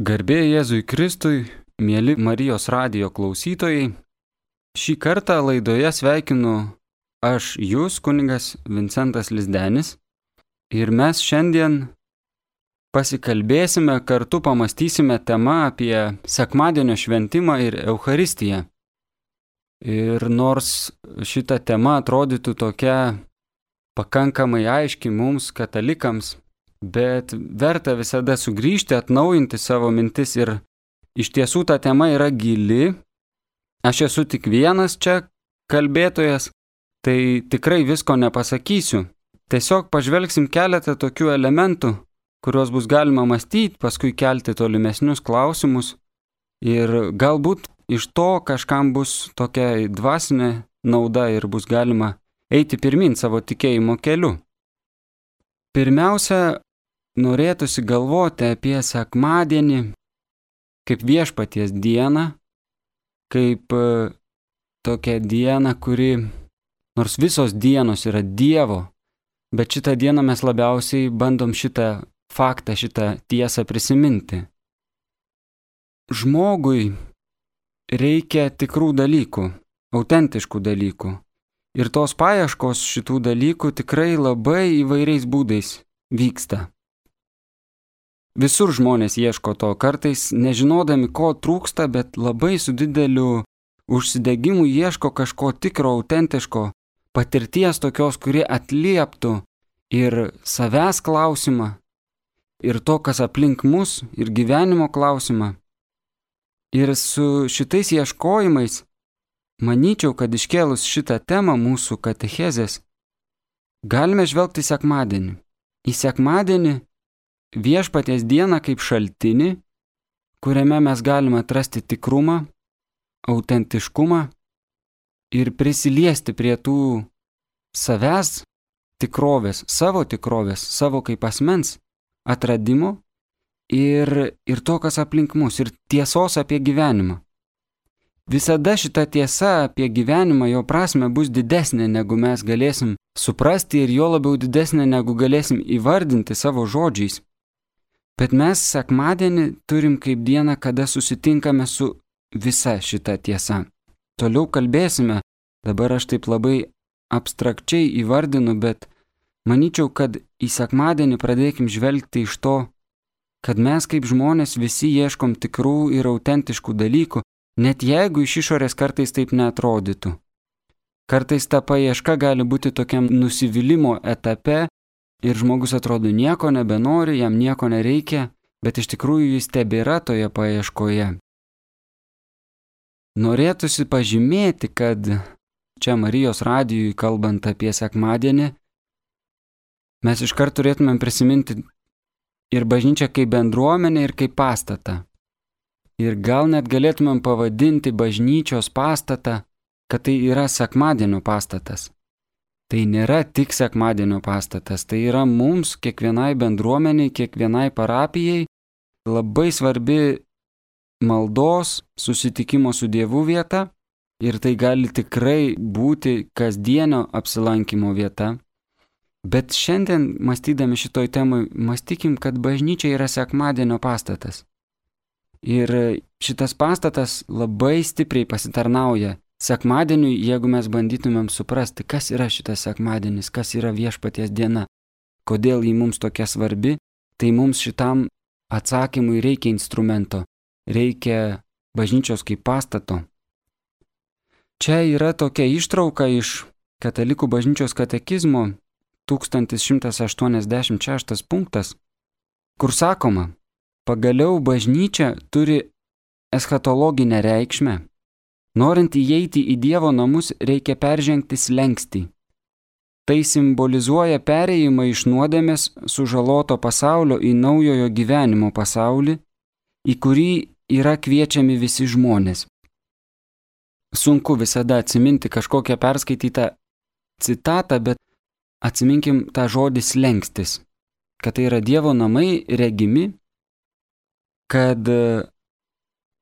Garbė Jėzui Kristui, mėly Marijos radijo klausytojai. Šį kartą laidoje sveikinu aš jūs, kuningas Vincentas Lizdenis. Ir mes šiandien pasikalbėsime, kartu pamastysime temą apie sekmadienio šventimą ir Euharistiją. Ir nors šita tema atrodytų tokia pakankamai aiški mums, katalikams, bet verta visada sugrįžti, atnaujinti savo mintis ir iš tiesų ta tema yra gili. Aš esu tik vienas čia kalbėtojas, tai tikrai visko nepasakysiu. Tiesiog pažvelgsim keletą tokių elementų, kuriuos bus galima mąstyti, paskui kelti tolimesnius klausimus ir galbūt iš to kažkam bus tokia dvasinė nauda ir bus galima eiti pirmin savo tikėjimo keliu. Pirmiausia, norėtųsi galvoti apie sekmadienį kaip viešpaties dieną, kaip e, tokią dieną, kuri, nors visos dienos yra Dievo, bet šitą dieną mes labiausiai bandom šitą faktą, šitą tiesą prisiminti. Žmogui reikia tikrų dalykų, autentiškų dalykų. Ir tos paieškos šitų dalykų tikrai labai įvairiais būdais vyksta. Visur žmonės ieško to, kartais nežinodami, ko trūksta, bet labai su dideliu užsidegimu ieško kažko tikro, autentiško, patirties tokios, kurie atlieptų ir savęs klausimą, ir to, kas aplink mus, ir gyvenimo klausimą. Ir su šitais ieškojimais, manyčiau, kad iškėlus šitą temą mūsų katechezės, galime žvelgti sekmadienį. Į sekmadienį viešpaties dieną kaip šaltinį, kuriame mes galime atrasti tikrumą, autentiškumą ir prisiliesti prie tų savęs tikrovės, savo tikrovės, savo kaip asmens atradimo ir, ir to, kas aplink mus, ir tiesos apie gyvenimą. Visada šita tiesa apie gyvenimą, jo prasme bus didesnė, negu mes galėsim suprasti ir jo labiau didesnė, negu galėsim įvardinti savo žodžiais. Bet mes sekmadienį turim kaip dieną, kada susitinkame su visa šita tiesa. Toliau kalbėsime, dabar aš taip labai abstrakčiai įvardinu, bet manyčiau, kad į sekmadienį pradėkim žvelgti iš to, kad mes kaip žmonės visi ieškom tikrų ir autentiškų dalykų, net jeigu iš išorės kartais taip netrodytų. Kartais ta paieška gali būti tokiam nusivylimų etape ir žmogus atrodo nieko nebenori, jam nieko nereikia, bet iš tikrųjų jis tebėra toje paieškoje. Norėtųsi pažymėti, kad čia Marijos radijui kalbant apie sekmadienį, mes iškart turėtumėm prisiminti ir bažnyčią kaip bendruomenę ir kaip pastatą. Ir gal net galėtumėm pavadinti bažnyčios pastatą, kad tai yra sekmadienio pastatas tai nėra tik sekmadienio pastatas, tai yra mums, kiekvienai bendruomeniai, kiekvienai parapijai labai svarbi maldos, susitikimo su Dievu vieta ir tai gali tikrai būti kasdienio apsilankimo vieta. Bet šiandien, mąstydami šitoj temai, mąstykim, kad bažnyčia yra sekmadienio pastatas. Ir šitas pastatas labai stipriai pasitarnauja sekmadieniui, jeigu mes bandytumėm suprasti, kas yra šitas sekmadienis, kas yra viešpaties diena, kodėl jį mums tokia svarbi, tai mums šitam atsakymui reikia instrumento, reikia bažnyčios kaip pastato. Čia yra tokia ištrauka iš Katalikų bažnyčios katekizmo 1186 punktas, kur sakoma, pagaliau bažnyčia turi eschatologinę reikšmę Norint įeiti į Dievo namus, reikia peržengti slengsti. Tai simbolizuoja pereimą iš nuodėmės sužaloto pasaulio į naujojo gyvenimo pasaulį, į kurį yra kviečiami visi žmonės. Sunku visada atsiminti kažkokią perskaitytą citatą, bet atsiminkim tą žodį slengstis, kad tai yra Dievo namai regimi, kad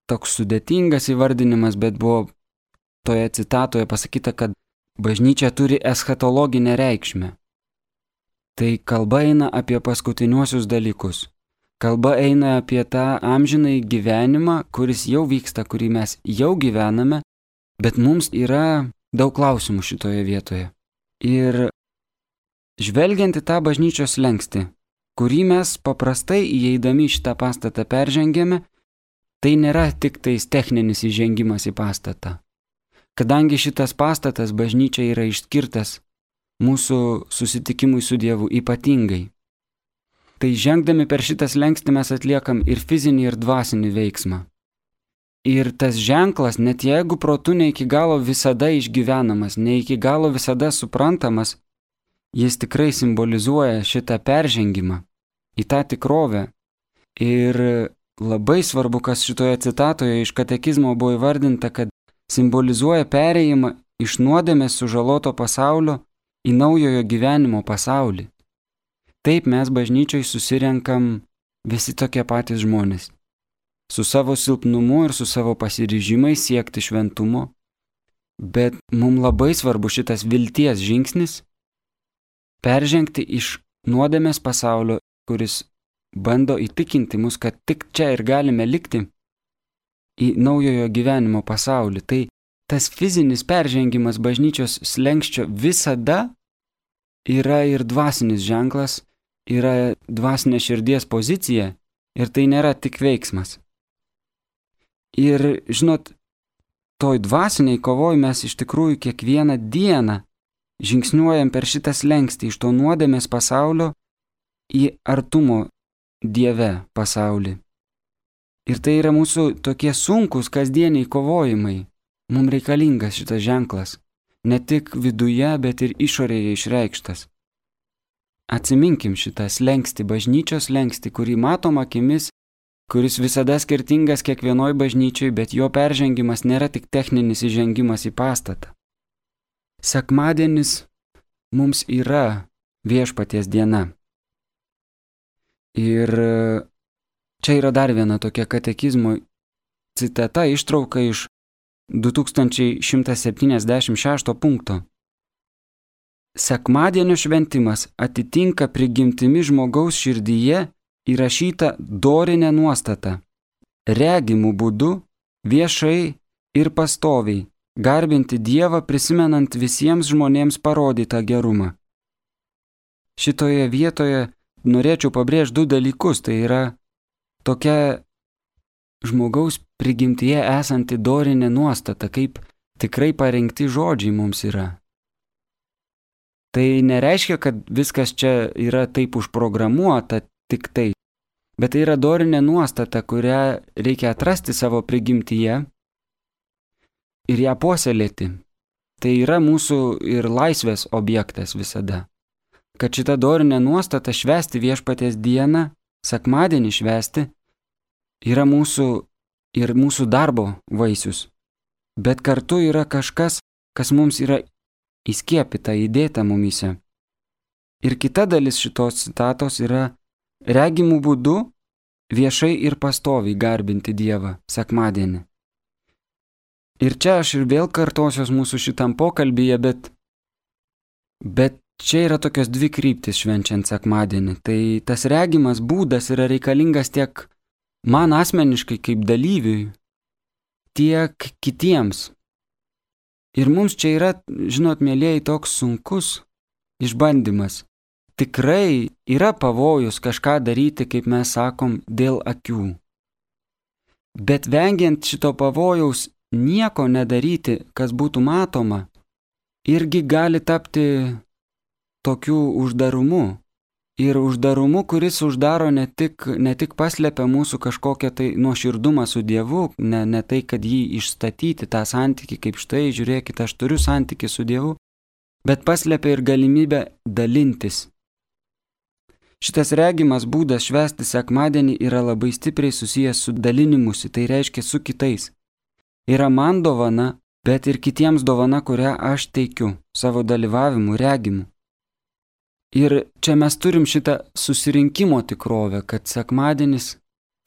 toks sudėtingas įvardinimas, bet buvo toje citatoje pasakyta, kad bažnyčia turi eschatologinę reikšmę. Tai kalba eina apie paskutiniuosius dalykus. Kalba eina apie tą amžinai gyvenimą, kuris jau vyksta, kurį mes jau gyvename, bet mums yra daug klausimų šitoje vietoje. Ir žvelgiant į tą bažnyčios lengsti, kurį mes paprastai įeidami šitą pastatą peržengėme, tai nėra tik tais techninis įžengimas į pastatą. Kadangi šitas pastatas bažnyčia yra išskirtas mūsų susitikimui su Dievu ypatingai, tai žengdami per šitas lengstį mes atliekam ir fizinį, ir dvasinį veiksmą. Ir tas ženklas, net jeigu protu ne iki galo visada išgyvenamas, ne iki galo visada suprantamas, jis tikrai simbolizuoja šitą peržengimą į tą tikrovę. Ir labai svarbu, kas šitoje citatoje iš katekizmo buvo įvardinta, kad simbolizuoja perėjimą iš nuodėmės sužaloto pasaulio į naujojo gyvenimo pasaulį. Taip mes bažnyčiai susirenkam visi tokie patys žmonės. Su savo silpnumu ir su savo pasiryžimai siekti šventumo. Bet mums labai svarbu šitas vilties žingsnis - peržengti iš nuodėmės pasaulio, kuris bando įtikinti mus, kad tik čia ir galime likti, į naujojo gyvenimo pasaulį. Tai tas fizinis peržengimas bažnyčios slengščio visada yra ir dvasinis ženklas, yra dvasinė širdies pozicija ir tai nėra tik veiksmas. Ir žinot, toj dvasiniai kovoj mes iš tikrųjų kiekvieną dieną žingsniuojam per šitą slengstį iš to nuodėmės pasaulio į artumo Dieve pasaulį. Ir tai yra mūsų tokie sunkus kasdieniai kovojimai. Mums reikalingas šitas ženklas. Ne tik viduje, bet ir išorėje išreikštas. Atsiminkim šitą slengsti, bažnyčios slengsti, kurį matom akimis, kuris visada skirtingas kiekvienoj bažnyčiai, bet jo peržengimas nėra tik techninis įžengimas į pastatą. Sekmadienis mums yra viešpaties diena. Ir čia yra dar viena tokia katekizmo citata ištrauka iš 2176 punkto. Sekmadienio šventimas atitinka prigimtimi žmogaus širdyje įrašytą dorinę nuostatą. Regimų būdu, viešai ir pastoviai garbinti Dievą prisimenant visiems žmonėms parodytą gerumą. Šitoje vietoje norėčiau pabrėžti du dalykus. Tai yra tokia žmogaus prigimtyje esanti dorinė nuostata, kaip tikrai parengti žodžiai mums yra. Tai nereiškia, kad viskas čia yra taip užprogramuota tik tai, bet tai yra dorinė nuostata, kurią reikia atrasti savo prigimtyje ir ją puoselėti. Tai yra mūsų ir laisvės objektas visada. Kad šitą dorinę nuostatą švesti viešpatės dieną, sekmadienį švesti, yra mūsų ir mūsų darbo vaisius. Bet kartu yra kažkas, kas mums yra įskiepita, įdėta mumise. Ir kita dalis šitos citatos yra regimų būdu viešai ir pastoviai garbinti Dievą sekmadienį. Ir čia aš ir vėl kartosios mūsų šitam pokalbėje, bet, bet čia yra tokios dvi kryptis švenčiant sekmadienį. Tai tas regimas būdas yra reikalingas tiek man asmeniškai kaip dalyviui, tiek kitiems, Ir mums čia yra, žinot, mėlyjei, toks sunkus išbandymas. Tikrai yra pavojus kažką daryti, kaip mes sakom, dėl akių. Bet vengiant šito pavojaus nieko nedaryti, kas būtų matoma, irgi gali tapti tokiu uždarumu, ir uždarumu, kuris uždaro ne tik, ne tik paslepia mūsų kažkokią tai nuoširdumą su Dievu, ne, ne tai, kad jį išstatyti tą santyki, kaip štai, žiūrėkite, aš turiu santyki su Dievu, bet paslepia ir galimybę dalintis. Šitas regimas būdas švęsti sekmadienį yra labai stipriai susijęs su dalinimusi, tai reiškia su kitais. Yra man dovana, bet ir kitiems dovana, kurią aš teikiu savo dalyvavimu, regimu. Ir čia mes turim šitą susirinkimo tikrovę, kad sekmadienis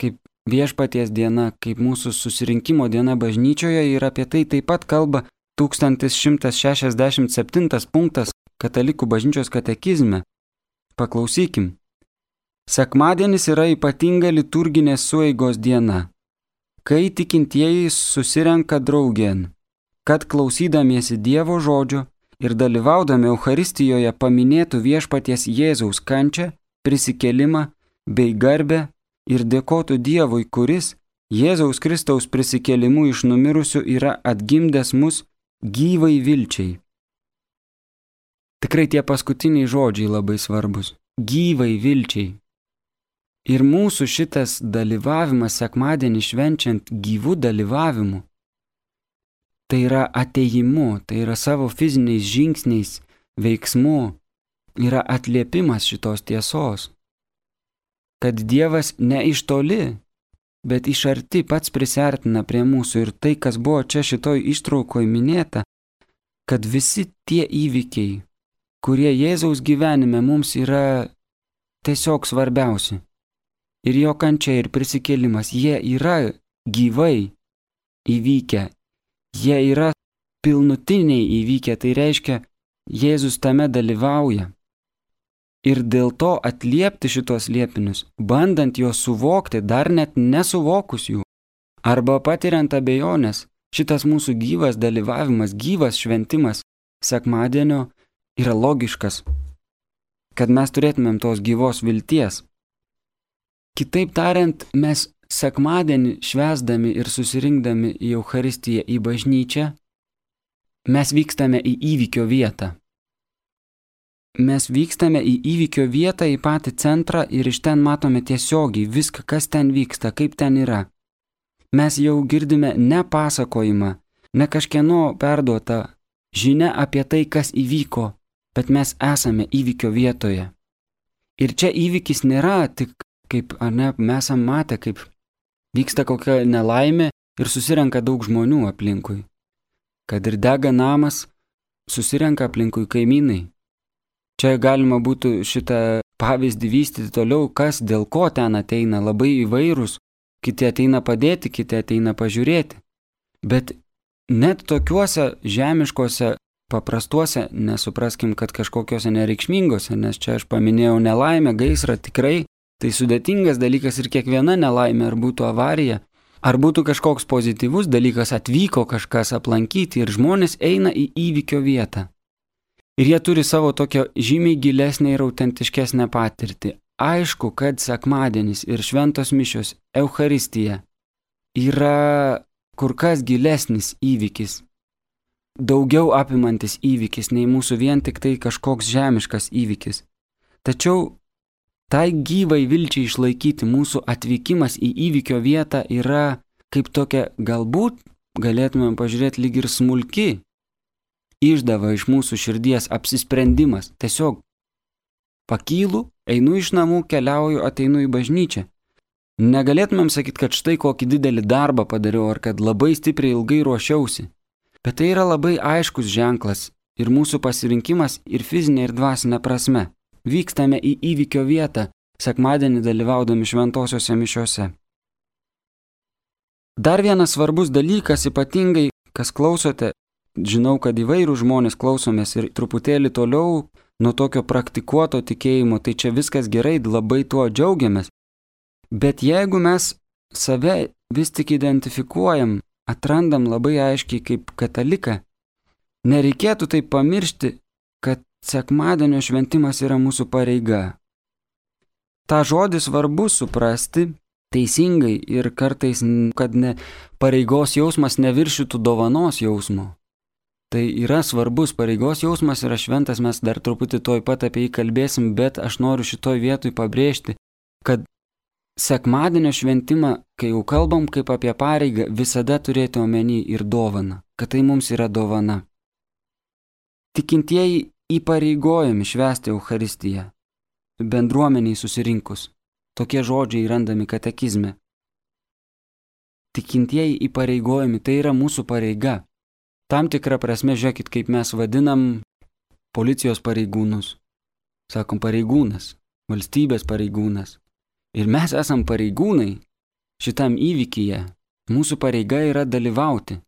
kaip viešpaties diena, kaip mūsų susirinkimo diena bažnyčioje ir apie tai taip pat kalba 1167 punktas katalikų bažnyčios katekizme. Paklausykim. Sekmadienis yra ypatinga liturginės sueigos diena, kai tikintieji susirenka draugien, kad klausydamiesi Dievo žodžio ir dalyvaudami Euharistijoje paminėtų viešpaties Jėzaus kančią, prisikelimą bei garbę ir dėkotų Dievui, kuris Jėzaus Kristaus prisikelimu iš numirusių yra atgimdęs mus gyvai vilčiai. Tikrai tie paskutiniai žodžiai labai svarbus. Gyvai vilčiai. Ir mūsų šitas dalyvavimas sekmadienį švenčiant gyvų dalyvavimu, tai yra ateimu, tai yra savo fiziniais žingsniais, veiksmu, yra atliepimas šitos tiesos. Kad Dievas ne iš toli, bet iš arti pats prisertina prie mūsų ir tai, kas buvo čia šitoj ištraukoje minėta, kad visi tie įvykiai, kurie Jėzaus gyvenime mums yra tiesiog svarbiausi ir jo kančia ir prisikėlimas, jie yra gyvai įvykę, jie yra pilnutiniai įvykę, tai reiškia, Jėzus tame dalyvauja. Ir dėl to atliepti šitos liepinius, bandant juos suvokti, dar net nesuvokus jų, arba patiriant abejonės, šitas mūsų gyvas dalyvavimas, gyvas šventimas sekmadienio yra logiškas, kad mes turėtumėm tos gyvos vilties. Kitaip tariant, mes sekmadienį švesdami ir susirinkdami į Euharistiją į bažnyčią, mes vykstame į įvykio vietą. Mes vykstame į įvykio vietą, į patį centrą ir iš ten matome tiesiogiai viską, kas ten vyksta, kaip ten yra. Mes jau girdime ne pasakojimą, ne kažkieno perduotą žinia apie tai, kas įvyko, bet mes esame įvykio vietoje. Ir čia įvykis nėra tik kaip, ar ne, mes esam matę, kaip vyksta kokia nelaimė ir susirenka daug žmonių aplinkui. Kad ir dega namas, susirenka aplinkui kaimynai. Čia galima būtų šitą pavyzdį vystyti toliau, kas dėl ko ten ateina, labai įvairūs, kiti ateina padėti, kiti ateina pažiūrėti. Bet net tokiuose žemiškose, paprastuose, nesupraskim, kad kažkokiuose nereikšmingose, nes čia aš paminėjau nelaimę, gaisrą, tikrai Tai sudėtingas dalykas ir kiekviena nelaimė, ar būtų avarija, ar būtų kažkoks pozityvus dalykas, atvyko kažkas aplankyti ir žmonės eina į įvykio vietą. Ir jie turi savo tokią žymiai gilesnę ir autentiškesnę patirtį. Aišku, kad sekmadienis ir šventos mišios, Euharistija yra kur kas gilesnis įvykis, daugiau apimantis įvykis nei mūsų vien tik tai kažkoks žemiškas įvykis. Tačiau Tai gyvai vilčiai išlaikyti mūsų atvykimas į įvykio vietą yra kaip tokia galbūt galėtumėm pažiūrėti lyg ir smulki išdava iš mūsų širdies apsisprendimas. Tiesiog pakylu, einu iš namų, keliauju, ateinu į bažnyčią. Negalėtumėm sakyti, kad štai kokį didelį darbą padariau ar kad labai stipriai ilgai ruošiausi. Bet tai yra labai aiškus ženklas ir mūsų pasirinkimas ir fizinė ir dvasinė prasme vykstame į įvykio vietą, sekmadienį dalyvaudami šventosiuose mišiuose. Dar vienas svarbus dalykas, ypatingai, kas klausote, žinau, kad įvairių žmonės klausomės ir truputėlį toliau nuo tokio praktikuoto tikėjimo, tai čia viskas gerai, labai tuo džiaugiamės. Bet jeigu mes save vis tik identifikuojam, atrandam labai aiškiai kaip kataliką, nereikėtų tai pamiršti, kad sekmadienio šventimas yra mūsų pareiga. Ta žodį svarbu suprasti teisingai ir kartais, kad ne, pareigos jausmas neviršytų dovanos jausmo. Tai yra svarbus pareigos jausmas yra šventas, mes dar truputį toj pat apie jį kalbėsim, bet aš noriu šitoj vietoj pabrėžti, kad sekmadienio šventimą, kai jau kalbam kaip apie pareigą, visada turėti omeny ir dovaną, kad tai mums yra dovana. Tikintieji įpareigojami švęsti Euharistiją, bendruomeniai susirinkus. Tokie žodžiai randami katekizme. Tikintieji įpareigojami, tai yra mūsų pareiga. Tam tikrą prasme, žiūrėkit, kaip mes vadinam policijos pareigūnus. Sakom pareigūnas, valstybės pareigūnas. Ir mes esam pareigūnai šitam įvykyje. Mūsų pareiga yra dalyvauti.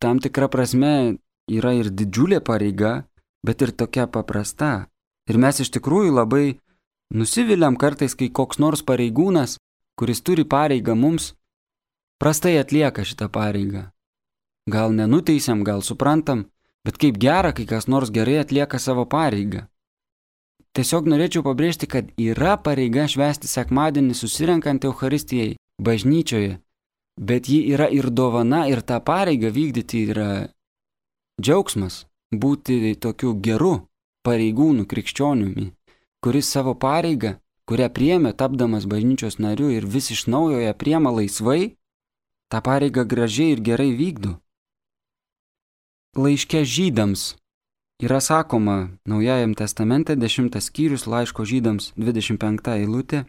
Tam tikrą prasme yra ir didžiulė pareiga, bet ir tokia paprasta. Ir mes iš tikrųjų labai Nusiviliam kartais, kai koks nors pareigūnas, kuris turi pareigą mums, prastai atlieka šitą pareigą. Gal nenuteisiam, gal suprantam, bet kaip gera, kai kas nors gerai atlieka savo pareigą. Tiesiog norėčiau pabrėžti, kad yra pareiga švęsti sekmadienį susirenkant Euharistijai bažnyčioje, bet ji yra ir dovana ir tą pareigą vykdyti yra džiaugsmas būti tokiu geru pareigūnu krikščioniumi, kuris savo pareigą, kurią priemė tapdamas bažnyčios nariu ir vis iš naujo ją priema laisvai, tą pareigą gražiai ir gerai vykdo. Laiške žydams Yra sakoma Naujajam testamente 10 skyrius laiško žydams 25 eilutė,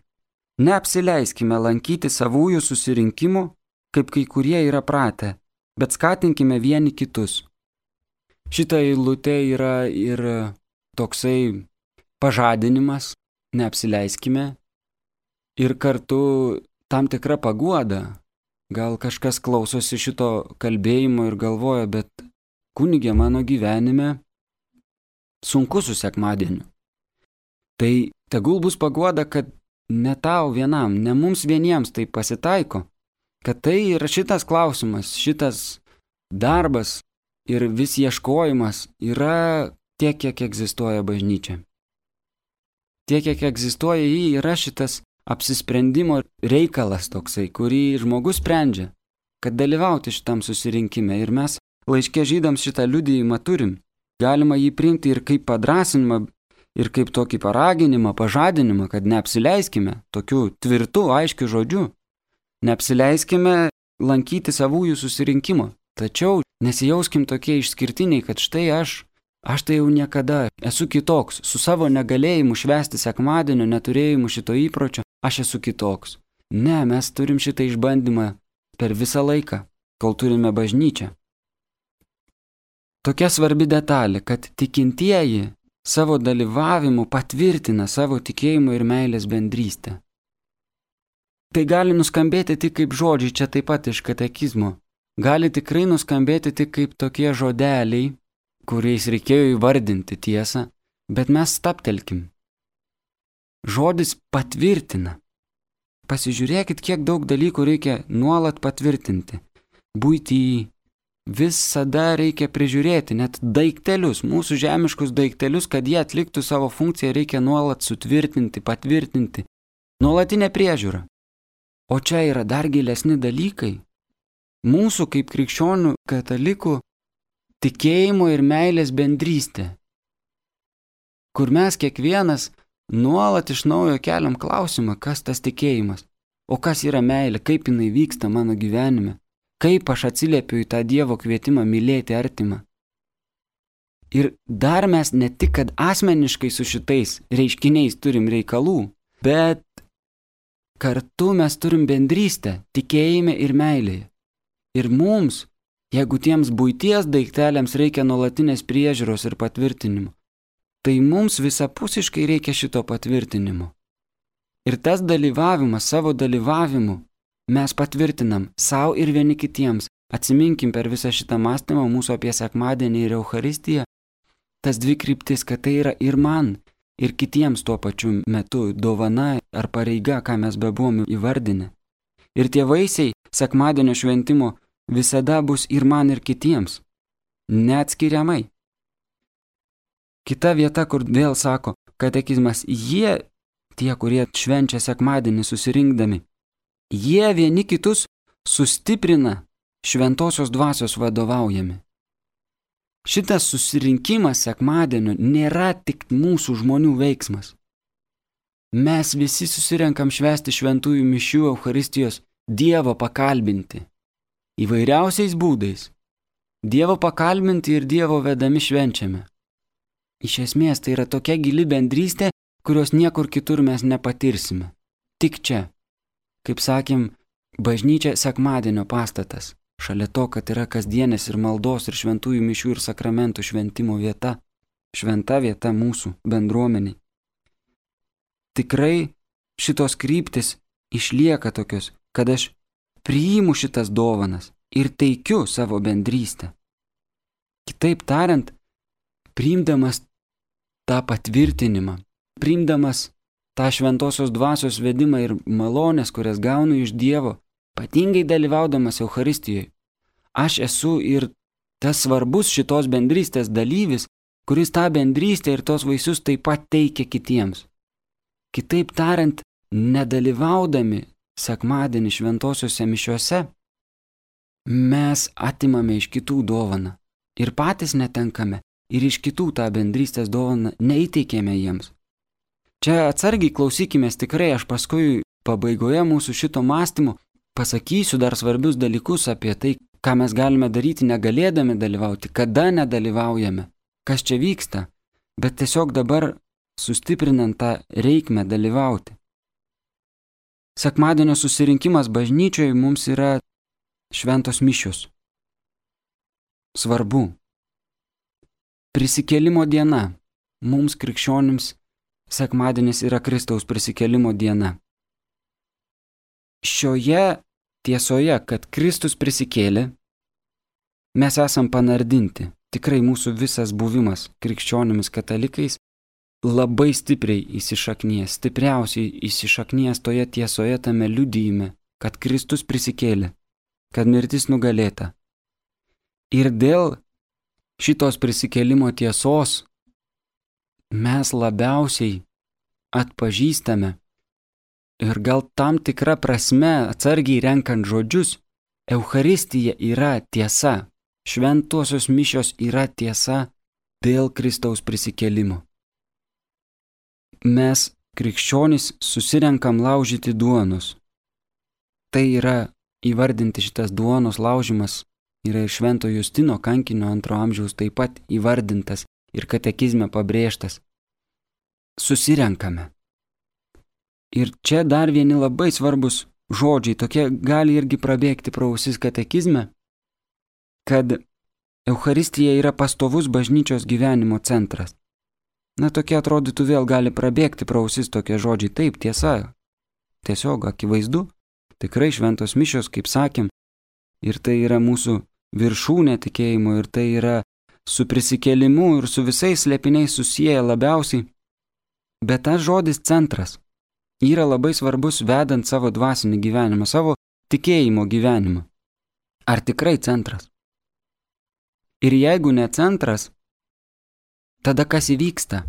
neapsileiskime lankyti savųjų susirinkimų, kaip kai kurie yra pratę, bet skatinkime vieni kitus. Šita eilutė yra ir toksai pažadinimas, neapsileiskime ir kartu tam tikra paguoda. Gal kažkas klausosi šito kalbėjimo ir galvoja, bet kunigė mano gyvenime sunku su sekmadieniu. Tai tegul bus pagoda, kad ne tau vienam, ne mums vieniems tai pasitaiko, kad tai yra šitas klausimas, šitas darbas ir vis ieškojimas yra tiek, kiek egzistuoja bažnyčia. Tiek, kiek egzistuoja jį, yra šitas apsisprendimo reikalas toksai, kurį žmogus sprendžia, kad dalyvauti šitam susirinkime. Ir mes laiškė žydams šitą liudijimą turim. Galima jį priimti ir kaip padrasinimą, ir kaip tokį paraginimą, pažadinimą, kad neapsileiskime tokiu tvirtu, aiškiu žodžiu. Neapsileiskime lankyti savųjų susirinkimo. Tačiau nesijauskim tokie išskirtiniai, kad štai aš, aš tai jau niekada esu kitoks, su savo negalėjimu švęsti sekmadienio, neturėjimu šito įpročio, aš esu kitoks. Ne, mes turim šitą išbandymą per visą laiką, kol turime bažnyčią. Tokia svarbi detalė, kad tikintieji savo dalyvavimu patvirtina savo tikėjimo ir meilės bendrystę. Tai gali nuskambėti tik kaip žodžiai čia taip pat iš katekizmo. Gali tikrai nuskambėti tik kaip tokie žodeliai, kuriais reikėjo įvardinti tiesą, bet mes staptelkim. Žodis patvirtina. Pasižiūrėkit, kiek daug dalykų reikia nuolat patvirtinti. Būti visada reikia prižiūrėti, net daiktelius, mūsų žemiškus daiktelius, kad jie atliktų savo funkciją, reikia nuolat sutvirtinti, patvirtinti. Nuolatinė priežiūra. O čia yra dar gilesni dalykai. Mūsų kaip krikščionių katalikų tikėjimo ir meilės bendrystė, kur mes kiekvienas nuolat iš naujo keliam klausimą, kas tas tikėjimas, o kas yra meilė, kaip jinai vyksta mano gyvenime. Kaip aš atsiliepiu į tą Dievo kvietimą mylėti artimą. Ir dar mes ne tik, kad asmeniškai su šitais reiškiniais turim reikalų, bet kartu mes turim bendrystę, tikėjime ir meilėje. Ir mums, jeigu tiems būties daikteliams reikia nuolatinės priežiūros ir patvirtinimo, tai mums visapusiškai reikia šito patvirtinimo. Ir tas dalyvavimas savo dalyvavimu mes patvirtinam savo ir vieni kitiems, atsiminkim per visą šitą mąstymą mūsų apie sekmadienį ir Euharistiją, tas dvi kryptis, kad tai yra ir man, ir kitiems tuo pačiu metu dovana ar pareiga, ką mes be buvom įvardinę. Ir tie vaisiai sekmadienio šventimo visada bus ir man, ir kitiems. Neatskiriamai. Kita vieta, kur vėl sako katekizmas, jie, tie, kurie švenčia sekmadienį susirinkdami, Jie vieni kitus sustiprina šventosios dvasios vadovaujami. Šitas susirinkimas sekmadienio nėra tik mūsų žmonių veiksmas. Mes visi susirenkam švesti šventųjų mišių Euharistijos Dievo pakalbinti. Įvairiausiais būdais. Dievo pakalbinti ir Dievo vedami švenčiame. Iš esmės tai yra tokia gili bendrystė, kurios niekur kitur mes nepatirsime. Tik čia. Kaip sakėm, bažnyčia sekmadienio pastatas. Šalia to, kad yra kasdienės ir maldos ir šventųjų mišių ir sakramentų šventimo vieta. Šventa vieta mūsų bendruomeniai. Tikrai šitos kryptis išlieka tokios, kad aš priimu šitas dovanas ir teikiu savo bendrystę. Kitaip tariant, priimdamas tą patvirtinimą, priimdamas tą šventosios dvasios vedimą ir malonės, kurias gaunu iš Dievo, ypatingai dalyvaudamas Euharistijoje. Aš esu ir tas svarbus šitos bendrystės dalyvis, kuris tą bendrystę ir tos vaisius taip pat teikia kitiems. Kitaip tariant, nedalyvaudami sekmadienį šventosiuose mišiuose, mes atimame iš kitų dovaną ir patys netenkame ir iš kitų tą bendrystės dovaną neįteikėme jiems. Čia atsargiai klausykime tikrai, aš paskui pabaigoje mūsų šito mąstymo pasakysiu dar svarbius dalykus apie tai, ką mes galime daryti negalėdami dalyvauti, kada nedalyvaujame, kas čia vyksta, bet tiesiog dabar sustiprinant tą reikmę dalyvauti. Sekmadienio susirinkimas bažnyčioje mums yra šventos mišios. Svarbu. Prisikėlimo diena. Mums krikščionims sekmadienis yra Kristaus prisikėlimo diena. Šioje tiesoje, kad Kristus prisikėlė, mes esam panardinti. Tikrai mūsų visas buvimas krikščionimis katalikais labai stipriai įsišaknies, stipriausiai įsišaknies toje tiesoje tame liudyjime, kad Kristus prisikėlė, kad mirtis nugalėta. Ir dėl šitos prisikėlimo tiesos mes labiausiai atpažįstame ir gal tam tikra prasme atsargiai renkant žodžius, Euharistija yra tiesa, šventosios mišios yra tiesa dėl Kristaus prisikėlimo mes, krikščionys, susirenkam laužyti duonos. Tai yra įvardinti šitas duonos laužimas yra ir Švento Justino kankinio antro amžiaus taip pat įvardintas ir katekizme pabrėžtas. Susirenkame. Ir čia dar vieni labai svarbus žodžiai, tokie gali irgi prabėgti prausis katekizme, kad Euharistija yra pastovus bažnyčios gyvenimo centras. Na tokie atrodytų vėl gali prabėgti prausis tokie žodžiai. Taip, tiesa. Tiesiog akivaizdu. Tikrai šventos mišios, kaip sakėm. Ir tai yra mūsų viršūnė tikėjimo ir tai yra su prisikėlimu ir su visais slėpiniais susiję labiausiai. Bet tas žodis centras yra labai svarbus vedant savo dvasinį gyvenimą, savo tikėjimo gyvenimą. Ar tikrai centras? Ir jeigu ne centras, tada kas įvyksta?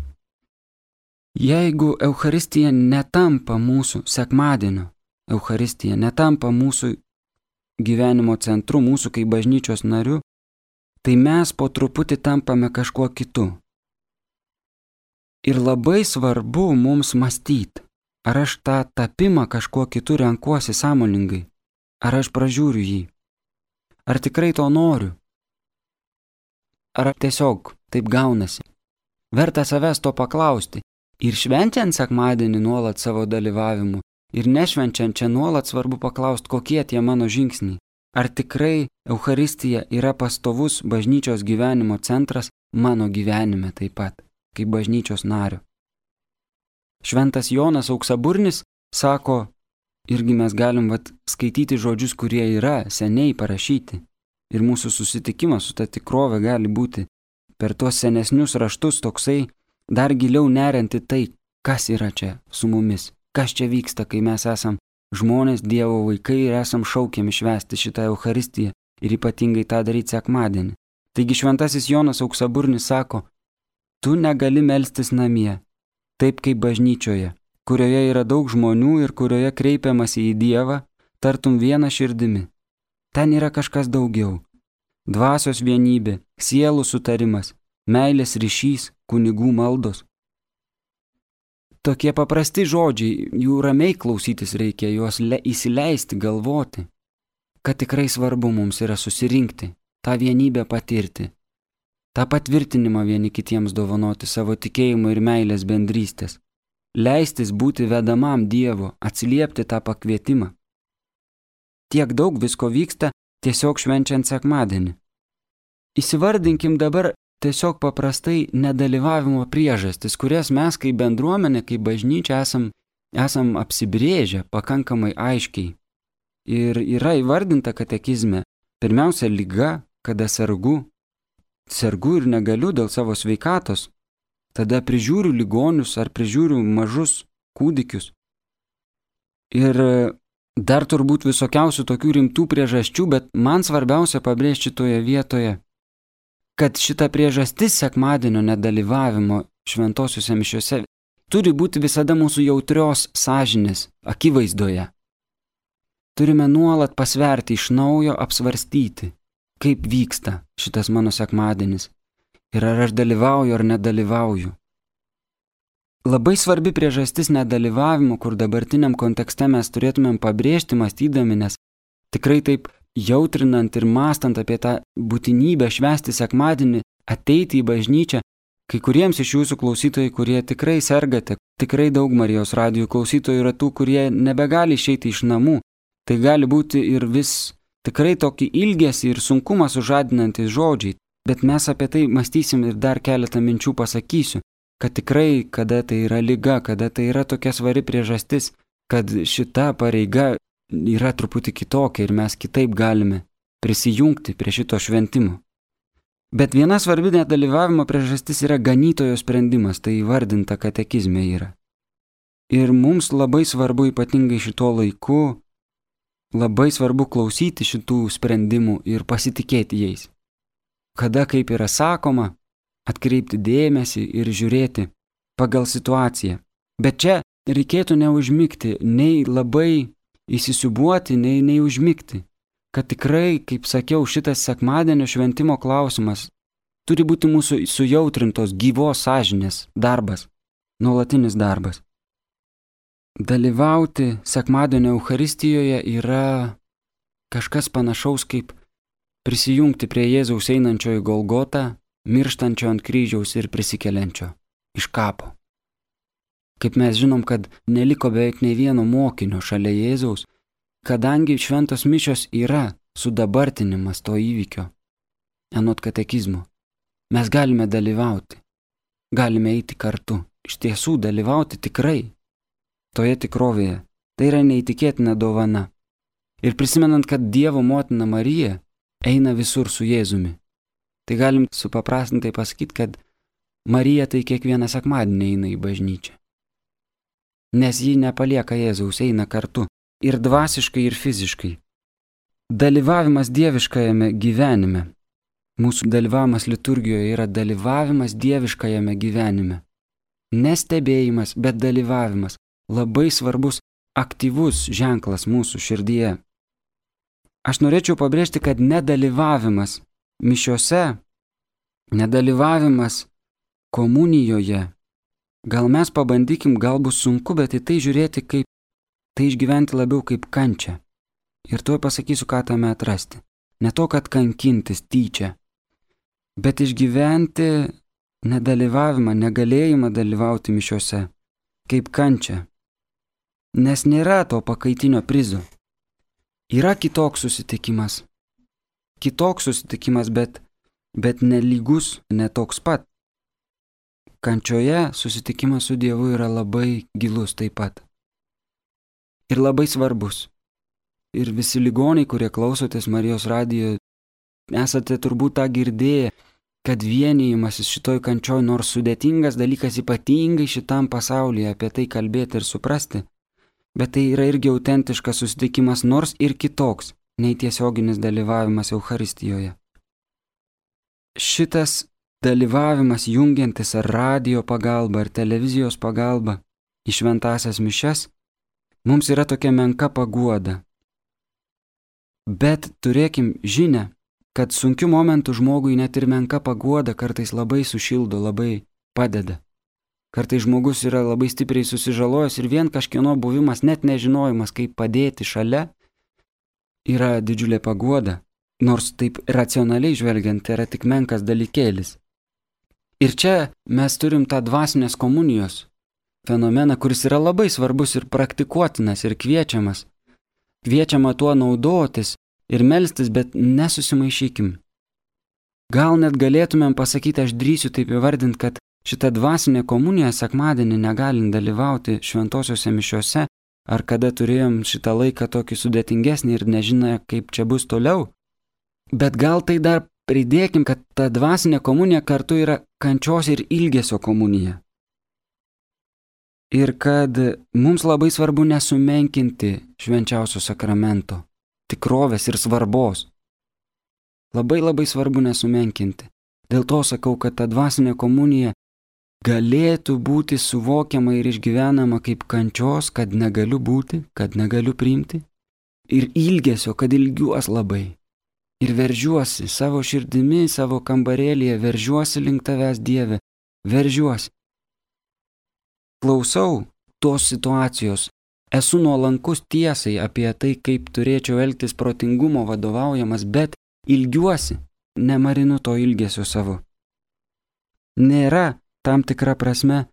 Jeigu Euharistija netampa mūsų sekmadienio, Euharistija netampa mūsų gyvenimo centru, mūsų kaip bažnyčios nariu, tai mes po truputį tampame kažkuo kitu. Ir labai svarbu mums mąstyti, ar aš tą tapimą kažkuo kitu renkuosi sąmoningai, ar aš pražiūriu jį, ar tikrai to noriu, ar tiesiog taip gaunasi. Verta savęs to paklausti ir švenčiant sekmadienį nuolat savo dalyvavimu ir nešvenčiant čia nuolat svarbu paklausti, kokie tie mano žingsniai. Ar tikrai Euharistija yra pastovus bažnyčios gyvenimo centras mano gyvenime taip pat, kaip bažnyčios nario. Šventas Jonas Auksaburnis sako, irgi mes galim vat, skaityti žodžius, kurie yra seniai parašyti. Ir mūsų susitikimas su ta tikrove gali būti per tuos senesnius raštus toksai dar giliau nerianti tai, kas yra čia su mumis, kas čia vyksta, kai mes esam žmonės, Dievo vaikai ir esam šaukiami švęsti šitą Euharistiją ir ypatingai tą daryti sekmadienį. Taigi šventasis Jonas Auksaburnis sako, tu negali melstis namie, taip kaip bažnyčioje, kurioje yra daug žmonių ir kurioje kreipiamasi į Dievą, tartum vieną širdimi. Ten yra kažkas daugiau dvasios vienybė, sielų sutarimas, meilės ryšys, kunigų maldos. Tokie paprasti žodžiai, jų ramiai klausytis reikia, juos le, įsileisti, galvoti, kad tikrai svarbu mums yra susirinkti, tą vienybę patirti, tą patvirtinimą vieni kitiems dovanoti savo tikėjimo ir meilės bendrystės, leistis būti vedamam Dievo, atsiliepti tą pakvietimą. Tiek daug visko vyksta, tiesiog švenčiant sekmadienį. Įsivardinkim dabar tiesiog paprastai nedalyvavimo priežastis, kurias mes kaip bendruomenė, kaip bažnyčia esam, esam apsibrėžę pakankamai aiškiai. Ir yra įvardinta katekizme pirmiausia lyga, kada sergu, sergu ir negaliu dėl savo sveikatos, tada prižiūriu ligonius ar prižiūriu mažus kūdikius. Ir dar turbūt visokiausių tokių rimtų priežasčių, bet man svarbiausia pabrėžti šitoje vietoje, kad šita priežastis sekmadienio nedalyvavimo šventosiuose mišiuose turi būti visada mūsų jautrios sąžinės akivaizdoje. Turime nuolat pasverti iš naujo, apsvarstyti, kaip vyksta šitas mano sekmadienis ir ar aš dalyvauju ar nedalyvauju. Labai svarbi priežastis nedalyvavimo, kur dabartiniam kontekste mes turėtumėm pabrėžti mąstydami, nes tikrai taip jautrinant ir mastant apie tą būtinybę švęsti sekmadienį, ateiti į bažnyčią, kai kuriems iš jūsų klausytojai, kurie tikrai sergate, tikrai daug Marijos radijų klausytojų yra tų, kurie nebegali išeiti iš namų, tai gali būti ir vis tikrai tokį ilgesį ir sunkumą sužadinantis žodžiai, bet mes apie tai mąstysim ir dar keletą minčių pasakysiu, kad tikrai, kada tai yra lyga, kada tai yra tokia svari priežastis, kad šita pareiga yra truputį kitokia ir mes kitaip galime prisijungti prie šito šventimo. Bet viena svarbi nedalyvavimo priežastis yra ganytojo sprendimas, tai įvardinta katekizme yra. Ir mums labai svarbu ypatingai šito laiku, labai svarbu klausyti šitų sprendimų ir pasitikėti jais. Kada kaip yra sakoma, atkreipti dėmesį ir žiūrėti pagal situaciją. Bet čia reikėtų neužmygti, nei labai įsisiubuoti, nei, nei užmygti. Kad tikrai, kaip sakiau, šitas sekmadienio šventimo klausimas turi būti mūsų sujautrintos gyvos sąžinės darbas, nuolatinis darbas. Dalyvauti sekmadienio Euharistijoje yra kažkas panašaus kaip prisijungti prie Jėzaus einančio į Golgotą, mirštančio ant kryžiaus ir prisikeliančio iš kapo. Kaip mes žinom, kad neliko beveik ne vieno mokinio šalia Jėzaus, kadangi šventos mišios yra sudabartinimas to įvykio, anot katekizmo, mes galime dalyvauti, galime eiti kartu, iš tiesų dalyvauti tikrai toje tikrovėje. Tai yra neįtikėtina dovana. Ir prisimenant, kad Dievo motina Marija eina visur su Jėzumi. Tai galim supaprastintai pasakyti, kad Marija tai kiekvieną sekmadienį eina į bažnyčią nes ji nepalieka Jėzaus, eina kartu ir dvasiškai, ir fiziškai. Dalyvavimas dieviškajame gyvenime. Mūsų dalyvavimas liturgijoje yra dalyvavimas dieviškajame gyvenime. Nestebėjimas, bet dalyvavimas. Labai svarbus aktyvus ženklas mūsų širdyje. Aš norėčiau pabrėžti, kad nedalyvavimas mišiose, nedalyvavimas komunijoje Gal mes pabandykim, gal bus sunku, bet į tai žiūrėti kaip, tai išgyventi labiau kaip kančią. Ir tuoj pasakysiu, ką tame atrasti. Ne to, kad kankintis tyčia, bet išgyventi nedalyvavimą, negalėjimą dalyvauti mišiuose, kaip kančia. Nes nėra to pakaitinio prizo. Yra kitoks susitikimas. Kitoks susitikimas, bet, bet nelygus, netoks pat kančioje susitikimas su Dievu yra labai gilus taip pat. Ir labai svarbus. Ir visi ligoniai, kurie klausotės Marijos radijo, esate turbūt tą girdėję, kad vienijimasis šitoj kančioj, nors sudėtingas dalykas ypatingai šitam pasaulyje apie tai kalbėti ir suprasti, bet tai yra irgi autentiškas susitikimas, nors ir kitoks nei tiesioginis dalyvavimas Euharistijoje. Šitas dalyvavimas jungiantis ar radio pagalba, ar televizijos pagalba į šventasias mišes, mums yra tokia menka paguoda. Bet turėkim žinę, kad sunkiu momentu žmogui net ir menka paguoda kartais labai sušildo, labai padeda. Kartais žmogus yra labai stipriai susižalojęs ir vien kažkieno buvimas, net nežinojimas, kaip padėti šalia, yra didžiulė paguoda, nors taip racionaliai žvelgiant yra tik menkas dalykėlis. Ir čia mes turim tą dvasinės komunijos fenomeną, kuris yra labai svarbus ir praktikuotinas ir kviečiamas. Kviečiama tuo naudotis ir melstis, bet nesusimaišykim. Gal net galėtumėm pasakyti, aš drįsiu taip įvardinti, kad šitą dvasinę komuniją sekmadienį negalint dalyvauti šventosiuose mišiuose, ar kada turėjom šitą laiką tokį sudėtingesnį ir nežinę, kaip čia bus toliau. Bet gal tai dar Pridėkim, kad ta dvasinė komunija kartu yra kančios ir ilgesio komunija. ir kad mums labai svarbu nesumenkinti švenčiausio sakramento, tikrovės ir svarbos. Labai labai svarbu nesumenkinti. Dėl to sakau, kad ta dvasinė komunija galėtų būti suvokiama ir išgyvenama kaip kančios, kad negaliu būti, kad negaliu priimti, ir ilgesio, kad ilgiuos labai. Ir veržiuosi savo širdimi, savo kambarėlėje, veržiuosi link tavęs Dieve, veržiuosi. Klausau tos situacijos, esu nuolankus tiesai apie tai, kaip turėčiau elgtis protingumo vadovaujamas, bet ilgiuosi, nemarinu to ilgesio savo. Nėra tam tikra prasme,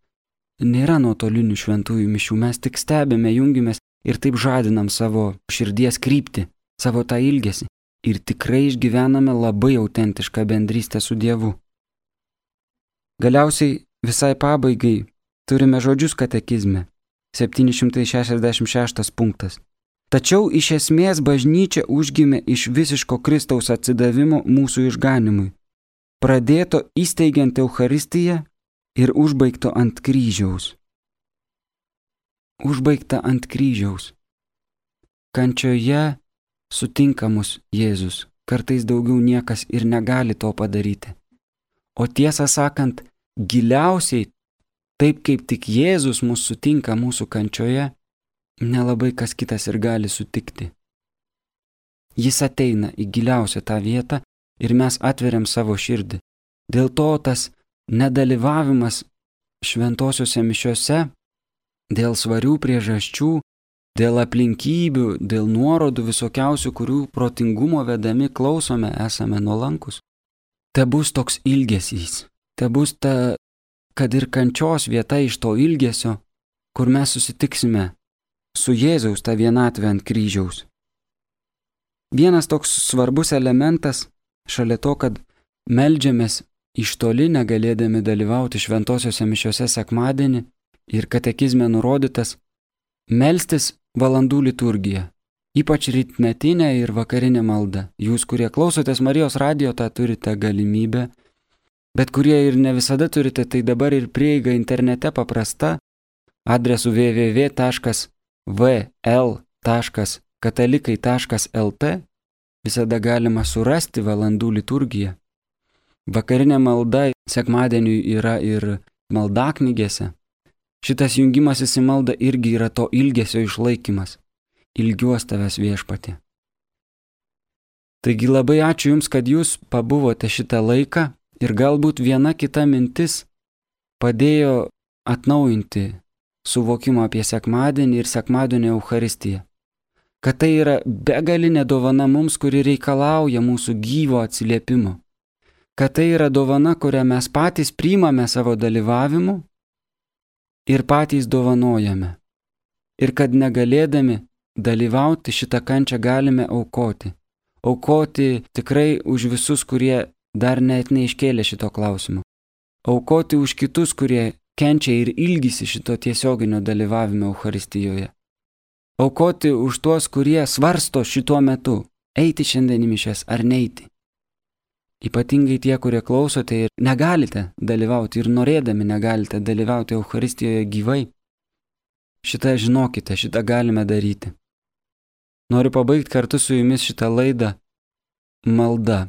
nėra nuotolinių šventųjų mišių, mes tik stebime, jungimės ir taip žadinam savo širdies kryptį, savo tą ilgesį. Ir tikrai išgyvename labai autentišką bendrystę su Dievu. Galiausiai visai pabaigai turime žodžius katekizme. 766 punktas. Tačiau iš esmės bažnyčia užgimė iš visiško Kristaus atsidavimo mūsų išganimui, pradėto įsteigiant Euharistiją ir užbaigto ant kryžiaus užbaigta ant kryžiaus. Kančioje sutinka mus Jėzus, kartais daugiau niekas ir negali to padaryti. O tiesą sakant, giliausiai, taip kaip tik Jėzus mus sutinka mūsų kančioje, nelabai kas kitas ir gali sutikti. Jis ateina į giliausią tą vietą ir mes atveriam savo širdį. Dėl to tas nedalyvavimas šventosiuose mišiuose dėl svarių priežasčių, dėl aplinkybių, dėl nuorodų visokiausių, kurių protingumo vedami klausome, esame nuolankus. Te bus toks ilgesys, te bus ta, kad ir kančios vieta iš to ilgesio, kur mes susitiksime su Jėzaus tą vienatvę ant kryžiaus. Vienas toks svarbus elementas, šalia to, kad melžiamės iš toli negalėdami dalyvauti šventosiuose mišiuose sekmadienį, ir katekizme nurodytas melstis valandų liturgiją, ypač rytmetinę ir vakarinę maldą. Jūs, kurie klausotės Marijos radio, tą turite galimybę, bet kurie ir ne visada turite, tai dabar ir prieiga internete paprasta adresu www.vl.katalikai.lt visada galima surasti valandų liturgiją. Vakarinė malda sekmadieniui yra ir maldaknygėse. Šitas jungimasis į maldą irgi yra to ilgesio išlaikymas. Ilgiuos tavęs viešpatė. Taigi labai ačiū Jums, kad Jūs pabuvote šitą laiką ir galbūt viena kita mintis padėjo atnaujinti suvokimą apie sekmadienį ir sekmadienio Euharistiją. Kad tai yra begalinė dovana mums, kuri reikalauja mūsų gyvo atsiliepimo. Kad tai yra dovana, kurią mes patys priimame savo dalyvavimu ir patys dovanojame. Ir kad negalėdami dalyvauti šitą kančią galime aukoti. Aukoti tikrai už visus, kurie dar net neiškėlė šito klausimo. Aukoti už kitus, kurie kenčia ir ilgisi šito tiesioginio dalyvavimo Euharistijoje. Aukoti už tuos, kurie svarsto šituo metu, eiti šiandien į mišes ar neiti. Ypatingai tie, kurie klausote ir negalite dalyvauti ir norėdami negalite dalyvauti Euharistijoje gyvai. Šitą žinokite, šitą galime daryti. Noriu pabaigti kartu su jumis šitą laidą malda.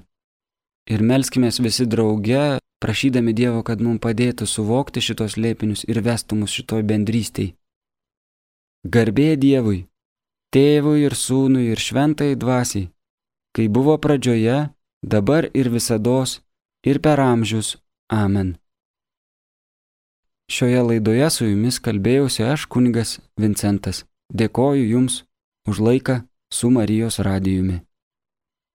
Ir melskime visi drauge, prašydami Dievo, kad mums padėtų suvokti šitos lėpinius ir vestų mus šitoj bendrystėj. Garbė Dievui, tėvui ir sūnui ir šventai dvasiai, kai buvo pradžioje, dabar ir visados, ir per amžius. Amen. Šioje laidoje su jumis kalbėjausi aš kunigas Vincentas. Dėkoju Jums už laiką su Marijos radijumi.